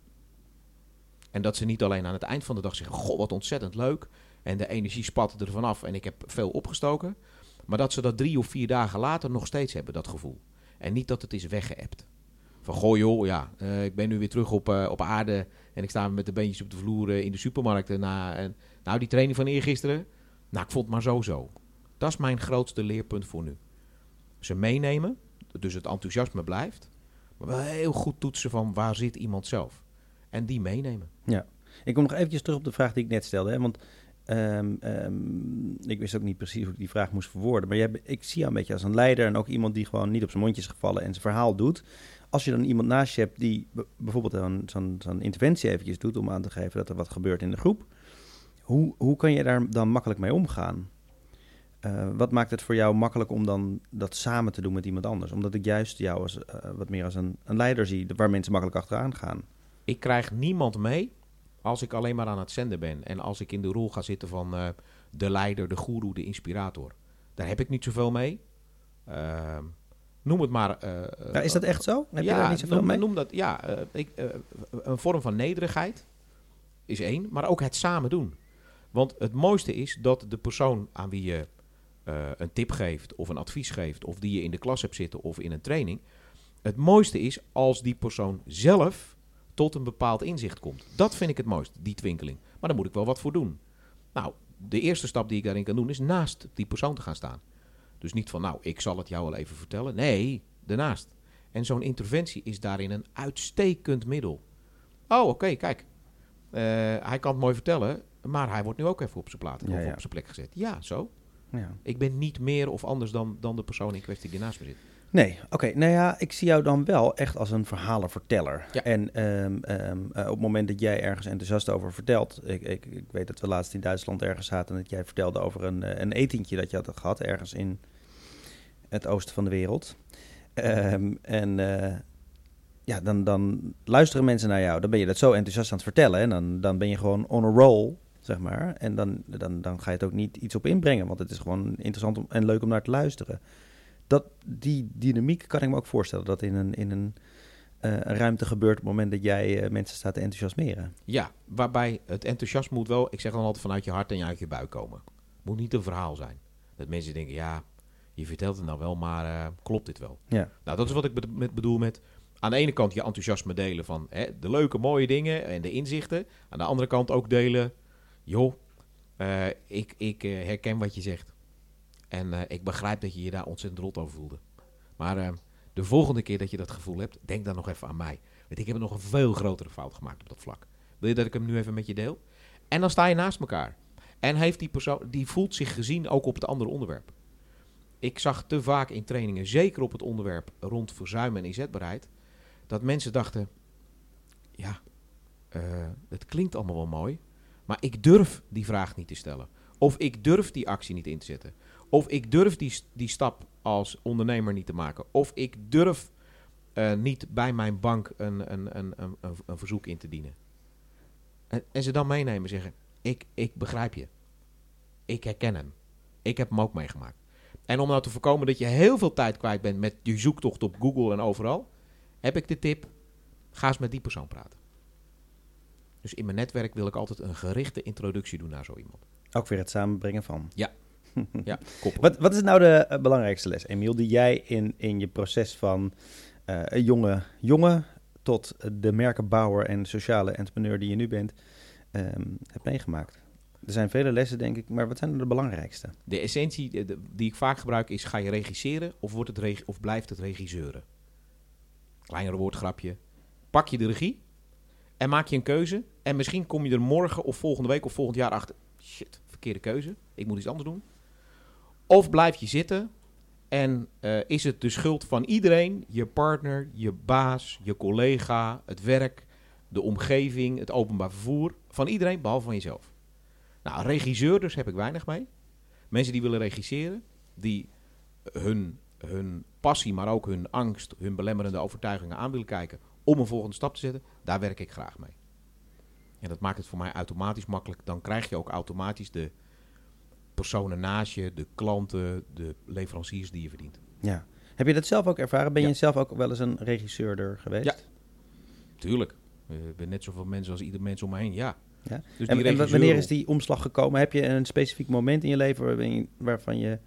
En dat ze niet alleen aan het eind van de dag zeggen, goh, wat ontzettend leuk. En de energie spatte er vanaf en ik heb veel opgestoken. Maar dat ze dat drie of vier dagen later nog steeds hebben, dat gevoel. En niet dat het is weggeëpt. Van goh joh, ja, eh, ik ben nu weer terug op, eh, op aarde en ik sta met de beentjes op de vloer eh, in de supermarkten. Na, en, nou, die training van eergisteren, nou, ik vond het maar zo zo. Dat is mijn grootste leerpunt voor nu. Ze meenemen, dus het enthousiasme blijft. Maar wel heel goed toetsen van waar zit iemand zelf. En die meenemen. Ja. Ik kom nog eventjes terug op de vraag die ik net stelde. Hè? Want ehm, ehm, ik wist ook niet precies hoe ik die vraag moest verwoorden. Maar ik zie jou een beetje als een leider en ook iemand die gewoon niet op zijn mondjes gevallen en zijn verhaal doet. Als je dan iemand naast je hebt die bijvoorbeeld zo'n interventie eventjes doet om aan te geven dat er wat gebeurt in de groep. Hoe, hoe kan je daar dan makkelijk mee omgaan? Eh, wat maakt het voor jou makkelijk om dan dat samen te doen met iemand anders? Omdat ik juist jou als, eh, wat meer als een, een leider zie, waar mensen makkelijk achteraan gaan. Ik krijg niemand mee als ik alleen maar aan het zenden ben. En als ik in de rol ga zitten van eh, de leider, de goeroe, de inspirator. Daar heb ik niet zoveel mee. Ehm, noem het maar... Ja, is dat echt zo? Heb je daar niet zoveel noem, mee? noem dat, ja, ik, een vorm van nederigheid is één, maar ook het samen doen. Want het mooiste is dat de persoon aan wie je eh, een tip geeft of een advies geeft, of die je in de klas hebt zitten of in een training, het mooiste is als die persoon zelf tot een bepaald inzicht komt. Dat vind ik het mooist, die twinkeling. Maar daar moet ik wel wat voor doen. Nou, de eerste stap die ik daarin kan doen is naast die persoon te gaan staan. Dus niet van, nou, ik zal het jou wel even vertellen. Nee, daarnaast. En zo'n interventie is daarin een uitstekend middel. Oh, oké, kijk. Eh, hij kan het mooi vertellen, maar hij wordt nu ook even op zijn, plaat, Ja, of ja. op zijn plek gezet. Ja, zo. Ja. Ik ben niet meer of anders dan, dan de persoon in kwestie die naast me zit. Nee, oké. Nou ja, ik zie jou dan wel echt als een verhalenverteller. Ja. En ehm, ehm, eh, op het moment dat jij ergens enthousiast over vertelt... Ik, ik, ik weet dat we laatst in Duitsland ergens zaten... en dat jij vertelde over een, eh, een etentje dat je had gehad... ergens in het oosten van de wereld. Ehm, en eh, ja, dan, dan luisteren mensen naar jou. Dan ben je dat zo enthousiast aan het vertellen... en dan, dan ben je gewoon on a roll, zeg maar. En dan, dan, dan ga je het ook niet iets op inbrengen... want het is gewoon interessant om, en leuk om naar te luisteren dat, die dynamiek kan ik me ook voorstellen dat in een, in een, eh, een ruimte gebeurt op het moment dat jij eh, mensen staat te enthousiasmeren. Ja, waarbij het enthousiasme moet wel, ik zeg dan altijd vanuit je hart en uit je buik komen. Moet niet een verhaal zijn. Dat mensen denken, ja, je vertelt het nou wel, maar eh, klopt dit wel? Ja. Nou, dat is wat ik met bedoel met aan de ene kant je enthousiasme delen van hè, de leuke, mooie dingen en de inzichten. Aan de andere kant ook delen, joh, eh, ik, ik eh, herken wat je zegt. En eh, ik begrijp dat je je daar ontzettend rot over voelde. Maar de volgende keer dat je dat gevoel hebt, denk dan nog even aan mij. Want ik heb nog een veel grotere fout gemaakt op dat vlak. Wil je dat ik hem nu even met je deel? En dan sta je naast elkaar. En heeft die persoon, die voelt zich gezien ook op het andere onderwerp. Ik zag te vaak in trainingen, zeker op het onderwerp rond verzuim en inzetbaarheid, dat mensen dachten: ja, het klinkt allemaal wel mooi, maar ik durf die vraag niet te stellen. Of ik durf die actie niet in te zetten. Of ik durf die, die stap als ondernemer niet te maken. Of ik durf eh, niet bij mijn bank een, een, een, een, een, verzoek in te dienen. En, ze dan meenemen en zeggen: ik, ik begrijp je. Ik herken hem. Ik heb hem ook meegemaakt. En om nou te voorkomen dat je heel veel tijd kwijt bent met je zoektocht op Google en overal, heb ik de tip: ga eens met die persoon praten. Dus in mijn netwerk wil ik altijd een gerichte introductie doen naar zo iemand. Ook weer het samenbrengen van. Ja, (laughs) koppel. Wat, wat is nou de eh, belangrijkste les, Emiel, die jij in, in je proces van eh, een jonge jongen tot de merkenbouwer en sociale entrepreneur die je nu bent, ehm, hebt meegemaakt? Er zijn vele lessen, denk ik, maar wat zijn er de belangrijkste? De essentie de- de- die ik vaak gebruik is: ga je regisseren of, wordt het reg- of blijft het regisseuren? Kleinere woordgrapje. Pak je de regie en maak je een keuze. En misschien kom je er morgen of volgende week of volgend jaar achter. Shit, verkeerde keuze. Ik moet iets anders doen. Of blijf je zitten en eh, is het de schuld van iedereen, je partner, je baas, je collega, het werk, de omgeving, het openbaar vervoer, van iedereen behalve van jezelf. Nou, regisseurs heb ik weinig mee. Mensen die willen regisseren, die hun, hun passie, maar ook hun angst, hun belemmerende overtuigingen aan willen kijken om een volgende stap te zetten, daar werk ik graag mee. En dat maakt het voor mij automatisch makkelijk. Dan krijg je ook automatisch de personen naast je, de klanten, de leveranciers die je verdient. Ja. Heb je dat zelf ook ervaren? Ben Ja. je zelf ook wel eens een regisseur er geweest? Ja. Tuurlijk. Ik ben net zoveel mensen als ieder mens om me heen, ja. Ja. Dus die en, en wanneer is die omslag gekomen? Heb je een specifiek moment in je leven waarvan je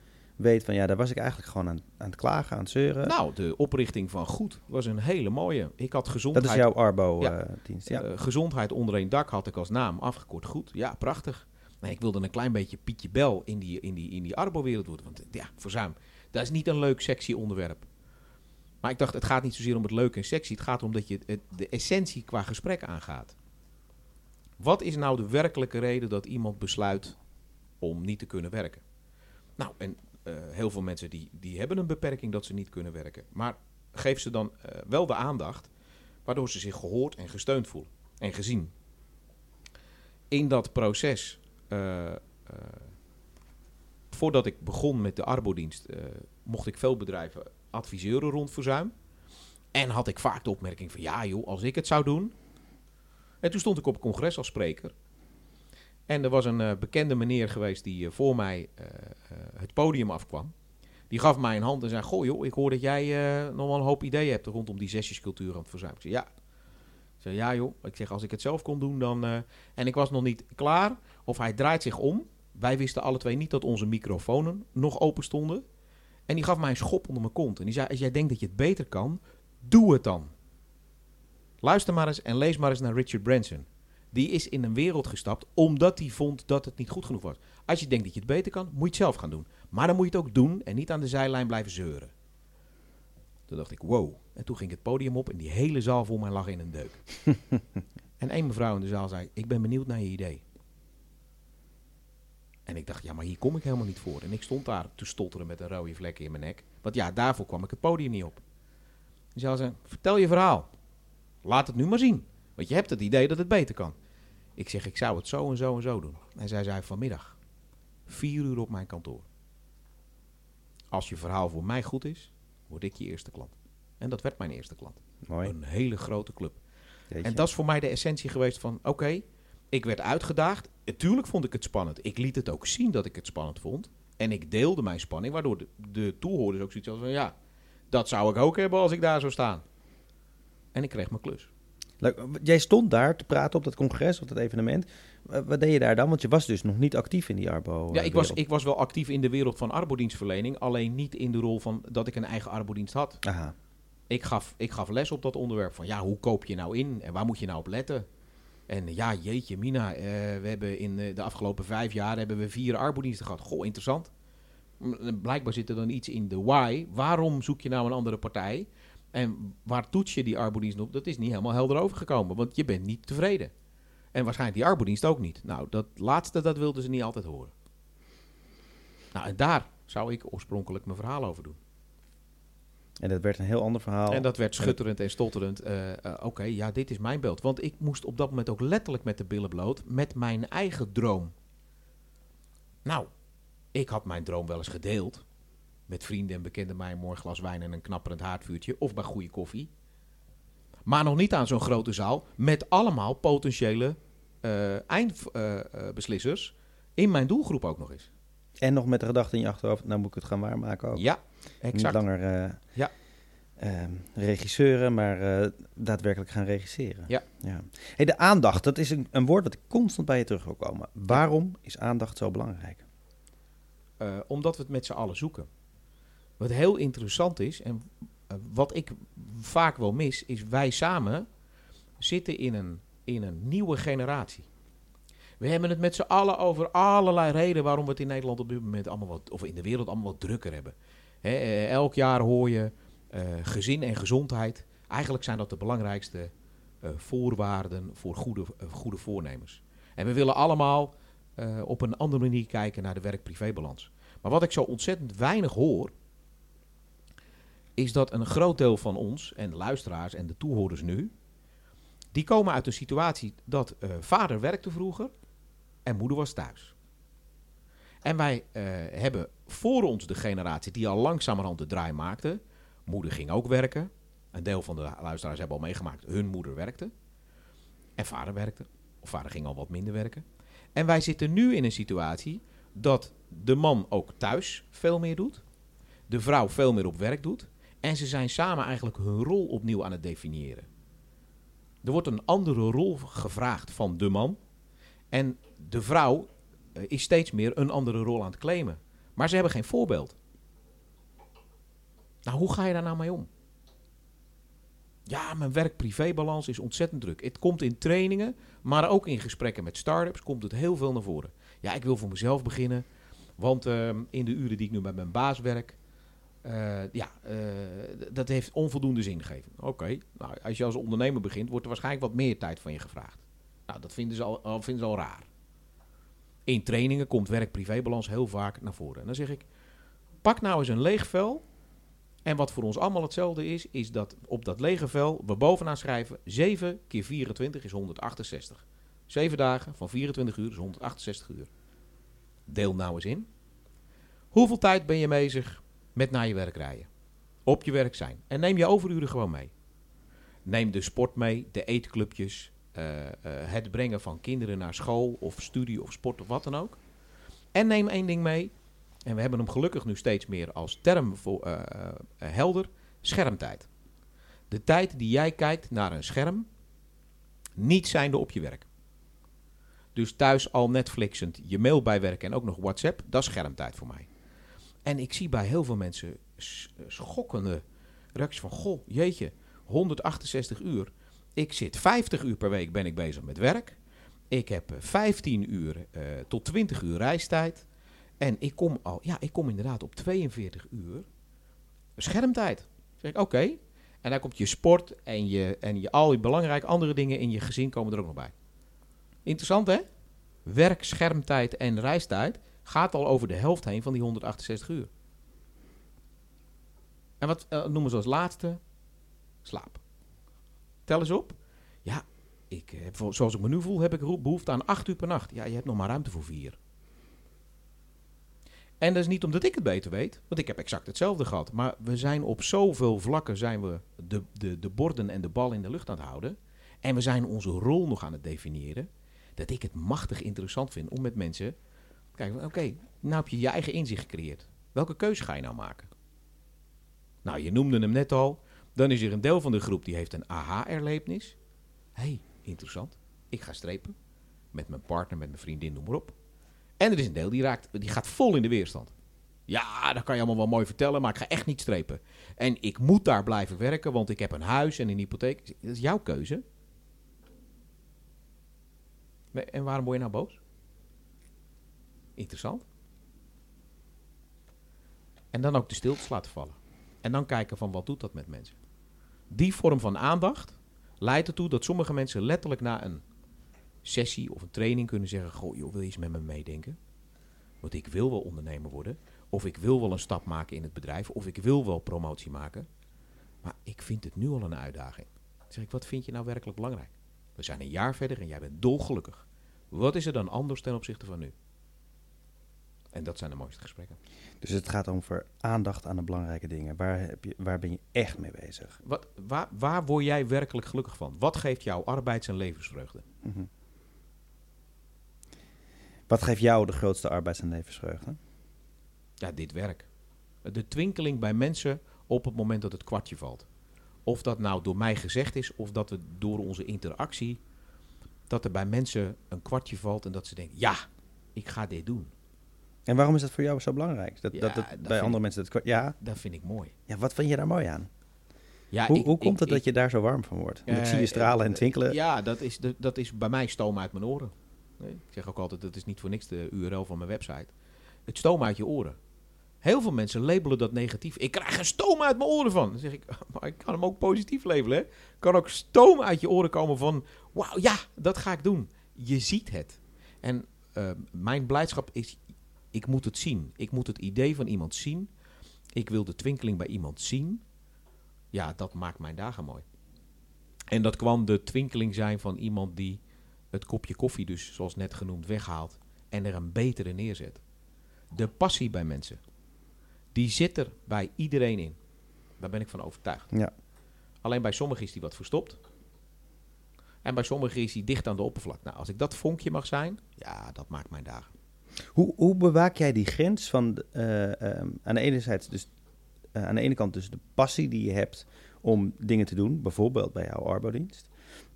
weet van ja, daar was ik eigenlijk gewoon aan, aan het klagen, aan het zeuren. Nou, de oprichting van Goed was een hele mooie. Ik had dat gezondheid, is jouw Ja. Arbo-dienst. ja. eh, gezondheid onder één dak had ik als naam afgekort. Goed, ja, prachtig. Nee, ik wilde een klein beetje Pietje Bel in die, in die, in die Arbo-wereld worden. Want ja, verzuim, dat is niet een leuk, sexy onderwerp. Maar ik dacht, het gaat niet zozeer om het leuke en sexy. Het gaat erom dat je het- de essentie qua gesprek aangaat. Wat is nou de werkelijke reden dat iemand besluit om niet te kunnen werken? Nou, en eh, heel veel mensen die, die hebben een beperking dat ze niet kunnen werken. Maar geef ze dan eh, wel de aandacht, waardoor ze zich gehoord en gesteund voelen en gezien. In dat proces, eh, voordat ik begon met de arbodienst, mocht ik veel bedrijven adviseuren rond verzuim. En had ik vaak de opmerking van, ja joh, als ik het zou doen. En toen stond ik op een congres als spreker. En er was een eh, bekende meneer geweest die eh, voor mij eh, het podium afkwam. Die gaf mij een hand en zei, goh joh, ik hoor dat jij nog wel een hoop ideeën hebt rondom die zesjescultuur aan het verzuim. Ik zei, ja. Ik zei, ja joh, ik zeg, als ik het zelf kon doen dan... En ik was nog niet klaar, of hij draait zich om. Wij wisten alle twee niet dat onze microfoons nog open stonden. En die gaf mij een schop onder mijn kont. En die zei, als jij denkt dat je het beter kan, doe het dan. Luister maar eens en lees maar eens naar Richard Branson. Die is in een wereld gestapt omdat hij vond dat het niet goed genoeg was. Als je denkt dat je het beter kan, moet je het zelf gaan doen. Maar dan moet je het ook doen en niet aan de zijlijn blijven zeuren. Toen dacht ik, wow. En toen ging ik het podium op en die hele zaal voor mij lag in een deuk. (laughs) en één mevrouw in de zaal zei, ik ben benieuwd naar je idee. En ik dacht, ja, maar hier kom ik helemaal niet voor. En ik stond daar te stotteren met een rode vlek in mijn nek. Want ja, daarvoor kwam ik het podium niet op. En ze zei, vertel je verhaal. Laat het nu maar zien. Want je hebt het idee dat het beter kan. Ik zeg, ik zou het zo en zo en zo doen. En zij zei, vanmiddag, vier uur op mijn kantoor. Als je verhaal voor mij goed is, word ik je eerste klant. En dat werd mijn eerste klant. Mooi. Een hele grote club. Jeetje. En dat is voor mij de essentie geweest van, oké, ik werd uitgedaagd. Natuurlijk vond ik het spannend. Ik liet het ook zien dat ik het spannend vond. En ik deelde mijn spanning, waardoor de, de toehoorders ook zoiets hadden van, ja, dat zou ik ook hebben als ik daar zou staan. En ik kreeg mijn klus. Jij stond daar te praten op dat congres, op dat evenement. Eh, Wat deed je daar dan? Want je was dus nog niet actief in die Arbo. Ja, eh, ik was, ik was wel actief in de wereld van arbodienstverlening, alleen niet in de rol van dat ik een eigen arbodienst had. Aha. Ik gaf, ik gaf les op dat onderwerp van ja, hoe koop je nou in en waar moet je nou op letten? En ja, jeetje, Mina, eh, we hebben in de afgelopen vijf jaar hebben we vier arbodiensten gehad. Goh, interessant. Blijkbaar zit er dan iets in de why. Waarom zoek je nou een andere partij? En waar toets je die arbodienst op? Dat is niet helemaal helder overgekomen, want je bent niet tevreden. En waarschijnlijk die arbodienst ook niet. Nou, dat laatste, dat wilden ze niet altijd horen. Nou, en daar zou ik oorspronkelijk mijn verhaal over doen. En dat werd een heel ander verhaal. En dat werd schutterend en stotterend. eh, eh, Oké, ja, dit is mijn beeld. Want ik moest op dat moment ook letterlijk met de billen bloot met mijn eigen droom. Nou, ik had mijn droom wel eens gedeeld. Met vrienden en bekenden mij een mooi glas wijn en een knapperend haardvuurtje. Of bij goede koffie. Maar nog niet aan zo'n grote zaal. Met allemaal potentiële eh, eindbeslissers. in mijn doelgroep ook nog eens. En nog met de gedachte in je achterhoofd, nou moet ik het gaan waarmaken ook. Ja, Niet exact. langer eh, Ja. eh, regisseuren, maar eh, daadwerkelijk gaan regisseren. Ja. Hey, de aandacht, dat is een, een woord dat constant bij je terug wil komen. Waarom is aandacht zo belangrijk? Omdat we het met z'n allen zoeken. Wat heel interessant is, en eh, wat ik vaak wel mis, is wij samen zitten in een, in een nieuwe generatie. We hebben het met z'n allen over allerlei redenen waarom we het in Nederland op dit moment allemaal wat, of in de wereld allemaal wat drukker hebben. Eh, elk jaar hoor je eh, gezin en gezondheid. Eigenlijk zijn dat de belangrijkste voorwaarden voor goede, goede voornemens. En we willen allemaal op een andere manier kijken naar de werk-privébalans. Maar wat ik zo ontzettend weinig hoor, is dat een groot deel van ons, en de luisteraars en de toehoorders nu, die komen uit een situatie dat eh, vader werkte vroeger en moeder was thuis. En wij eh, hebben voor ons de generatie die al langzamerhand de draai maakte. Moeder ging ook werken. Een deel van de luisteraars hebben al meegemaakt, hun moeder werkte. En vader werkte. Of vader ging al wat minder werken. En wij zitten nu in een situatie dat de man ook thuis veel meer doet. De vrouw veel meer op werk doet. En ze zijn samen eigenlijk hun rol opnieuw aan het definiëren. Er wordt een andere rol gevraagd van de man. En de vrouw eh, is steeds meer een andere rol aan het claimen. Maar ze hebben geen voorbeeld. Nou, hoe ga je daar nou mee om? Ja, mijn werk-privé-balans is ontzettend druk. Het komt in trainingen, maar ook in gesprekken met start-ups komt het heel veel naar voren. Ja, ik wil voor mezelf beginnen, want ehm, in de uren die ik nu met mijn baas werk, ja, eh, dat heeft onvoldoende zingeving. Oké, nou, als je als ondernemer begint, wordt er waarschijnlijk wat meer tijd van je gevraagd. Nou, dat vinden ze al, al- vinden ze al raar. In trainingen komt werk-privé-balans heel vaak naar voren. En dan zeg ik, pak nou eens een leeg vel. En wat voor ons allemaal hetzelfde is, is dat op dat lege vel we bovenaan schrijven 7 keer 24 is 168. 7 dagen van 24 uur is 168 uur. Deel nou eens in. Hoeveel tijd ben je bezig met naar je werk rijden? Op je werk zijn. En neem je overuren gewoon mee. Neem de sport mee, de eetclubjes, eh, eh, het brengen van kinderen naar school of studie of sport of wat dan ook. En neem één ding mee. En we hebben hem gelukkig nu steeds meer als term voor, eh, helder. Schermtijd. De tijd die jij kijkt naar een scherm, niet zijnde op je werk. Dus thuis al Netflixend, je mail bijwerken en ook nog WhatsApp, dat is schermtijd voor mij. En ik zie bij heel veel mensen schokkende reacties van, goh, jeetje, 168 uur. Ik zit 50 uur per week ben ik bezig met werk. Ik heb eh, 15 uur eh, tot 20 uur reistijd. En ik kom al, ja, ik kom inderdaad op 42 uur schermtijd. Zeg ik, oké. En dan komt je sport en, je, en je, al die belangrijke andere dingen in je gezin komen er ook nog bij. Interessant hè? Werk, schermtijd en reistijd gaat al over de helft heen van die 168 uur. En wat eh, noemen ze als laatste? Slaap. Tel eens op. Ja, ik heb, voor- zoals ik me nu voel, heb ik behoefte aan 8 uur per nacht. Ja, je hebt nog maar ruimte voor 4. En dat is niet omdat ik het beter weet, want ik heb exact hetzelfde gehad. Maar we zijn op zoveel vlakken zijn we de, de, de borden en de bal in de lucht aan het houden. En we zijn onze rol nog aan het definiëren. Dat ik het machtig interessant vind om met mensen... Kijk, oké, nou heb je je eigen inzicht gecreëerd. Welke keuze ga je nou maken? Nou, je noemde hem net al. Dan is er een deel van de groep die heeft een aha-erlevenis. Hé, hey, interessant. Ik ga strepen. Met mijn partner, met mijn vriendin, noem maar op. En er is een deel die, raakt, die gaat vol in de weerstand. Ja, dat kan je allemaal wel mooi vertellen, maar ik ga echt niet strepen. En ik moet daar blijven werken, want ik heb een huis en een hypotheek. Dat is jouw keuze. En waarom word je nou boos? Interessant. En dan ook de stiltes laten vallen. En dan kijken van wat doet dat met mensen. Die vorm van aandacht leidt ertoe dat sommige mensen letterlijk na een sessie of een training kunnen zeggen: Goh, joh, wil je eens met me meedenken? Want ik wil wel ondernemer worden. Of ik wil wel een stap maken in het bedrijf. Of ik wil wel promotie maken. Maar ik vind het nu al een uitdaging. Dan zeg ik: Wat vind je nou werkelijk belangrijk? We zijn een jaar verder en jij bent dolgelukkig. Wat is er dan anders ten opzichte van nu? En dat zijn de mooiste gesprekken. Dus het gaat over aandacht aan de belangrijke dingen. Waar, heb je, waar ben je echt mee bezig? Wat, waar, waar word jij werkelijk gelukkig van? Wat geeft jou arbeids- en levensvreugde? Mhm. Wat geeft jou de grootste arbeids- en levensvreugde? Ja, dit werk. De twinkeling bij mensen op het moment dat het kwartje valt. Of dat nou door mij gezegd is, of dat we door onze interactie, dat er bij mensen een kwartje valt en dat ze denken, ja, ik ga dit doen. En waarom is dat voor jou zo belangrijk? Dat, Ja, dat, dat bij andere ik- mensen... Dat, ja, Dat vind ik mooi. ja, wat vind je daar mooi aan? Ja, hoe ik- hoe komt ik- het dat je daar zo warm van wordt? Want ik Eh, zie je stralen en eh, twinkelen. Ja, dat is, de- dat is bij mij stoom uit mijn oren. Nee, ik zeg ook altijd, dat is niet voor niks de URL van mijn website. Het stoom uit je oren. Heel veel mensen labelen dat negatief. Ik krijg er stoom uit mijn oren van. Dan zeg ik, (laughs) maar ik kan hem ook positief labelen. Hè? Kan ook stoom uit je oren komen van, wauw, ja, dat ga ik doen. Je ziet het. En eh, mijn blijdschap is, ik moet het zien. Ik moet het idee van iemand zien. Ik wil de twinkeling bij iemand zien. Ja, dat maakt mijn dagen mooi. En dat kwam de twinkeling zijn van iemand die het kopje koffie, dus zoals net genoemd, weghaalt en er een betere neerzet. De passie bij mensen, die zit er bij iedereen in. Daar ben ik van overtuigd. Ja. Alleen bij sommigen is die wat verstopt. En bij sommigen is die dicht aan de oppervlak. Nou, als ik dat vonkje mag zijn, ja, dat maakt mijn dagen. Hoe, hoe bewaak jij die grens van eh, ehm, aan de ene zijde dus eh, aan de ene kant dus de passie die je hebt om dingen te doen, bijvoorbeeld bij jouw arbodienst,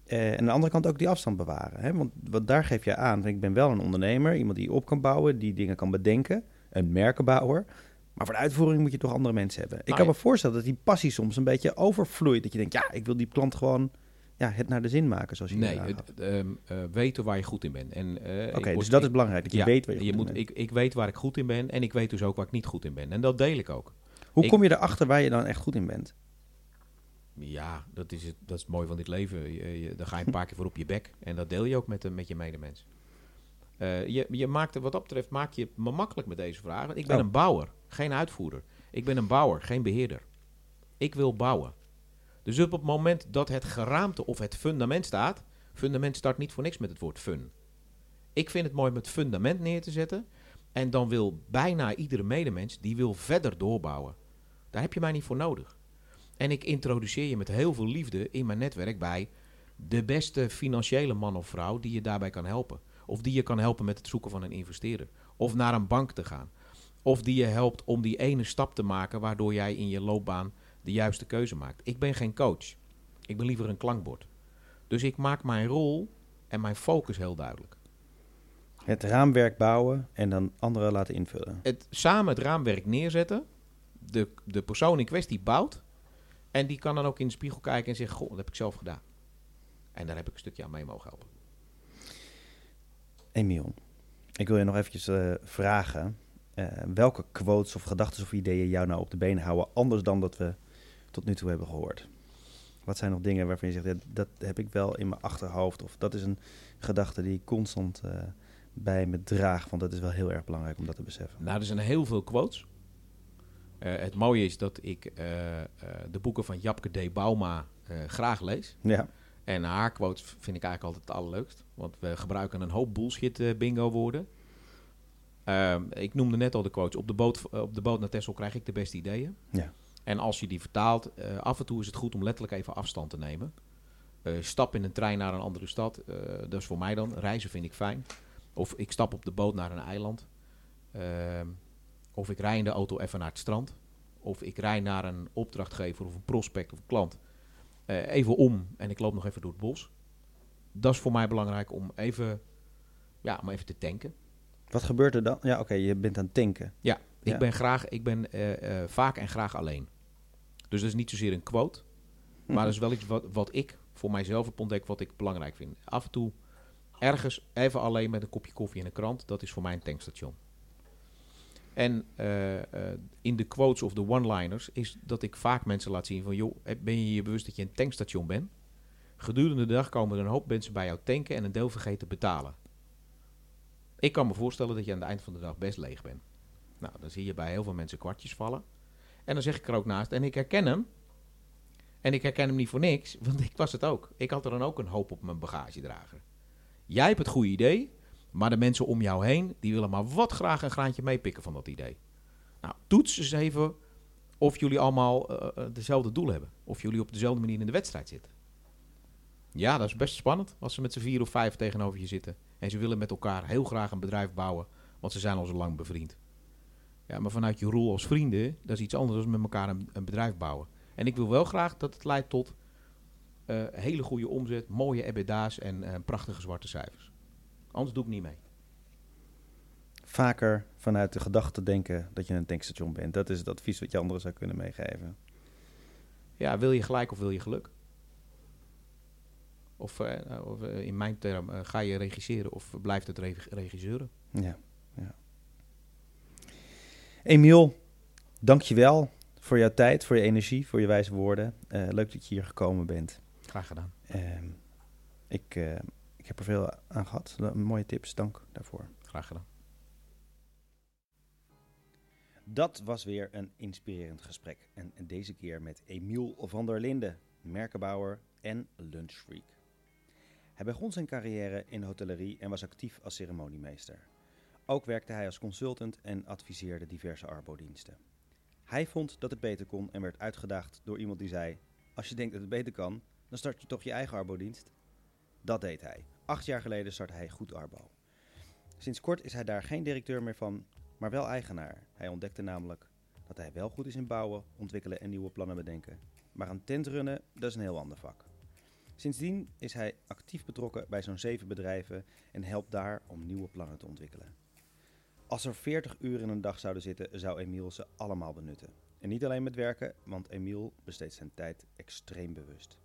Eh, en aan de andere kant ook die afstand bewaren. Hè? Want wat daar geef je aan. Ik ben wel een ondernemer, iemand die op kan bouwen, die dingen kan bedenken. Een merkenbouwer. Maar voor de uitvoering moet je toch andere mensen hebben. Ik Nou kan ja. me voorstellen dat die passie soms een beetje overvloeit. Dat je denkt, ja, ik wil die klant gewoon ja, het naar de zin maken, zoals je Nee, het, ehm, eh, weten waar je goed in bent. En, eh, ik Oké, dus dat is belangrijk, dat je ja, weet waar je, je goed in moet, bent. ik, ik weet waar ik goed in ben en ik weet dus ook waar ik niet goed in ben. En dat deel ik ook. Hoe ik- kom je erachter waar je dan echt goed in bent? Ja, dat is het, dat is het mooie van dit leven. Je, ga je een paar (laughs) keer voor op je bek. En dat deel je ook met, de, met je medemens. Eh, je, je maakt er wat dat betreft maak je me makkelijk met deze vragen. Ik ben Oh. een bouwer, geen uitvoerder. Ik ben een bouwer, geen beheerder. Ik wil bouwen. Dus op het moment dat het geraamte of het fundament staat... Fundament start niet voor niks met het woord fun. Ik vind het mooi om het fundament neer te zetten. En dan wil bijna iedere medemens, die wil verder doorbouwen. Daar heb je mij niet voor nodig. En ik introduceer je met heel veel liefde in mijn netwerk bij de beste financiële man of vrouw die je daarbij kan helpen. Of die je kan helpen met het zoeken van een investeerder. Of naar een bank te gaan. Of die je helpt om die ene stap te maken waardoor jij in je loopbaan de juiste keuze maakt. Ik ben geen coach. Ik ben liever een klankbord. Dus ik maak mijn rol en mijn focus heel duidelijk. Het raamwerk bouwen en dan anderen laten invullen. Het, samen het raamwerk neerzetten. De, de persoon in kwestie bouwt. En die kan dan ook in de spiegel kijken en zeggen: Goh, dat heb ik zelf gedaan. En daar heb ik een stukje aan mee mogen helpen. Emiel, ik wil je nog eventjes eh, vragen. eh, welke quotes of gedachten of ideeën jou nou op de been houden, anders dan dat we tot nu toe hebben gehoord? Wat zijn nog dingen waarvan je zegt, ja, dat heb ik wel in mijn achterhoofd, of dat is een gedachte die ik constant eh, bij me draag, want dat is wel heel erg belangrijk om dat te beseffen. Nou, er zijn heel veel quotes. Eh, het mooie is dat ik eh, de boeken van Japke D. Bauma graag lees. Ja, En haar quotes vind ik eigenlijk altijd het allerleukst. Want we gebruiken een hoop bullshit bingo woorden. Ehm, ik noemde net al de quotes. Op de, boot, op de boot naar Texel krijg ik de beste ideeën. Ja. En als je die vertaalt, eh, af en toe is het goed om letterlijk even afstand te nemen. Eh, stap in een trein naar een andere stad. eh, dat is voor mij dan. Reizen vind ik fijn. Of ik stap op de boot naar een eiland. Ehm, of ik rij in de auto even naar het strand. Of ik rij naar een opdrachtgever of een prospect of een klant. Even om en ik loop nog even door het bos. Dat is voor mij belangrijk om even, ja, om even te tanken. wat gebeurt er dan? Ja, oké, je bent aan het tanken. Ja, ik Ja. ben, graag, ik ben vaak en graag alleen. Dus dat is niet zozeer een quote. Maar dat is wel iets wat, wat ik voor mijzelf heb ontdekt, wat ik belangrijk vind. Af en toe ergens even alleen met een kopje koffie en een krant, dat is voor mij een tankstation. En eh, eh, in de quotes of de one-liners is dat ik vaak mensen laat zien van... joh, ben je je bewust dat je een tankstation bent? Gedurende de dag komen er een hoop mensen bij jou tanken en een deel vergeten betalen. Ik kan me voorstellen dat je aan het eind van de dag best leeg bent. Nou, dan zie je bij heel veel mensen kwartjes vallen. En dan zeg ik er ook naast, en ik herken hem. En ik herken hem niet voor niks, want ik was het ook. Ik had er dan ook een hoop op mijn bagagedrager. Jij hebt het goede idee, maar de mensen om jou heen, die willen maar wat graag een graantje meepikken van dat idee. Nou, toets eens even of jullie allemaal eh, dezelfde doel hebben. Of jullie op dezelfde manier in de wedstrijd zitten. Ja, dat is best spannend als ze met z'n vier of vijf tegenover je zitten. En ze willen met elkaar heel graag een bedrijf bouwen, want ze zijn al zo lang bevriend. Ja, maar vanuit je rol als vrienden, dat is iets anders dan met elkaar een, een bedrijf bouwen. En ik wil wel graag dat het leidt tot eh, hele goede omzet, mooie EBITDA's en eh, prachtige zwarte cijfers. Anders doe ik niet mee. Vaker vanuit de gedachte denken dat je een tankstation bent. Dat is het advies wat je anderen zou kunnen meegeven. Ja, wil je gelijk of wil je geluk? Of, eh, of in mijn term, ga je regisseren of blijft het reg- regisseuren? Ja, Emiel, dankjewel voor jouw tijd, voor je energie, voor je wijze woorden. Eh, leuk dat je hier gekomen bent. Graag gedaan. Ehm, ik, eh, ik heb er veel aan gehad. Mooie tips, dank daarvoor. Graag gedaan. Dat was weer een inspirerend gesprek. En deze keer met Emiel van der Linden, merkenbouwer en lunchfreak. Hij begon zijn carrière in de hotellerie en was actief als ceremoniemeester. Ook werkte hij als consultant en adviseerde diverse arbodiensten. Hij vond dat het beter kon en werd uitgedaagd door iemand die zei: Als je denkt dat het beter kan, dan start je toch je eigen arbodienst. Dat deed hij. Acht jaar geleden startte hij Goed Arbo. Sinds kort is hij daar geen directeur meer van, maar wel eigenaar. Hij ontdekte namelijk dat hij wel goed is in bouwen, ontwikkelen en nieuwe plannen bedenken. Maar een tent runnen, dat is een heel ander vak. Sindsdien is hij actief betrokken bij zo'n zeven bedrijven en helpt daar om nieuwe plannen te ontwikkelen. Als er 40 uur in een dag zouden zitten, zou Emiel ze allemaal benutten. En niet alleen met werken, want Emiel besteedt zijn tijd extreem bewust.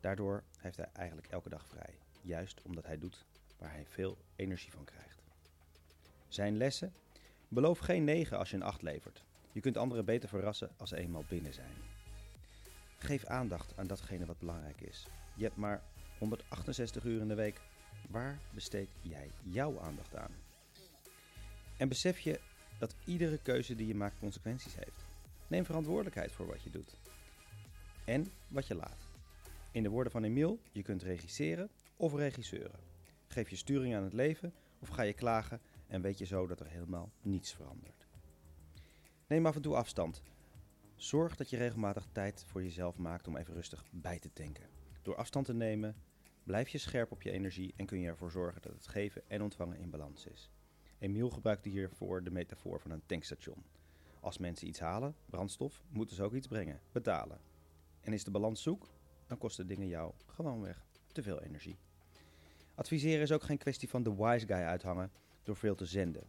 Daardoor heeft hij eigenlijk elke dag vrij, juist omdat hij doet waar hij veel energie van krijgt. Zijn lessen? Beloof geen 9 als je een 8 levert. Je kunt anderen beter verrassen als ze eenmaal binnen zijn. Geef aandacht aan datgene wat belangrijk is. Je hebt maar 168 uur in de week. Waar besteed jij jouw aandacht aan? En besef je dat iedere keuze die je maakt consequenties heeft. Neem verantwoordelijkheid voor wat je doet. En wat je laat. In de woorden van Emiel, je kunt regisseren of regisseuren. Geef je sturing aan het leven of ga je klagen en weet je zo dat er helemaal niets verandert. Neem af en toe afstand. Zorg dat je regelmatig tijd voor jezelf maakt om even rustig bij te tanken. Door afstand te nemen, blijf je scherp op je energie en kun je ervoor zorgen dat het geven en ontvangen in balans is. Emiel gebruikte hiervoor de metafoor van een tankstation. Als mensen iets halen, brandstof, moeten ze ook iets brengen, betalen. En is de balans zoek, dan kosten dingen jou gewoonweg te veel energie. Adviseren is ook geen kwestie van de wise guy uithangen door veel te zenden.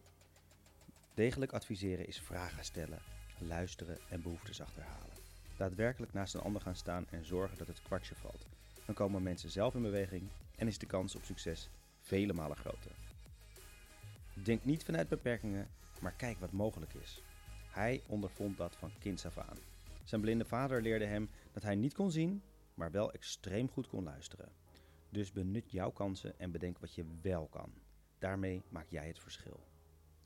Degelijk adviseren is vragen stellen, luisteren en behoeftes achterhalen. Daadwerkelijk naast een ander gaan staan en zorgen dat het kwartje valt. Dan komen mensen zelf in beweging en is de kans op succes vele malen groter. Denk niet vanuit beperkingen, maar kijk wat mogelijk is. Hij ondervond dat van kinds af aan. Zijn blinde vader leerde hem dat hij niet kon zien, maar wel extreem goed kon luisteren. Dus benut jouw kansen en bedenk wat je wel kan. Daarmee maak jij het verschil.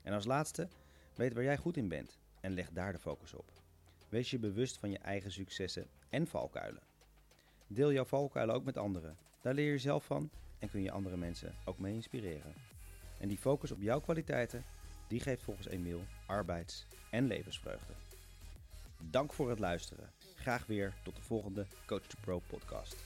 En als laatste, weet waar jij goed in bent en leg daar de focus op. Wees je bewust van je eigen successen en valkuilen. Deel jouw valkuilen ook met anderen. Daar leer je zelf van en kun je andere mensen ook mee inspireren. En die focus op jouw kwaliteiten, die geeft volgens Emiel arbeids- en levensvreugde. Dank voor het luisteren. Graag weer tot de volgende Coach to Pro podcast.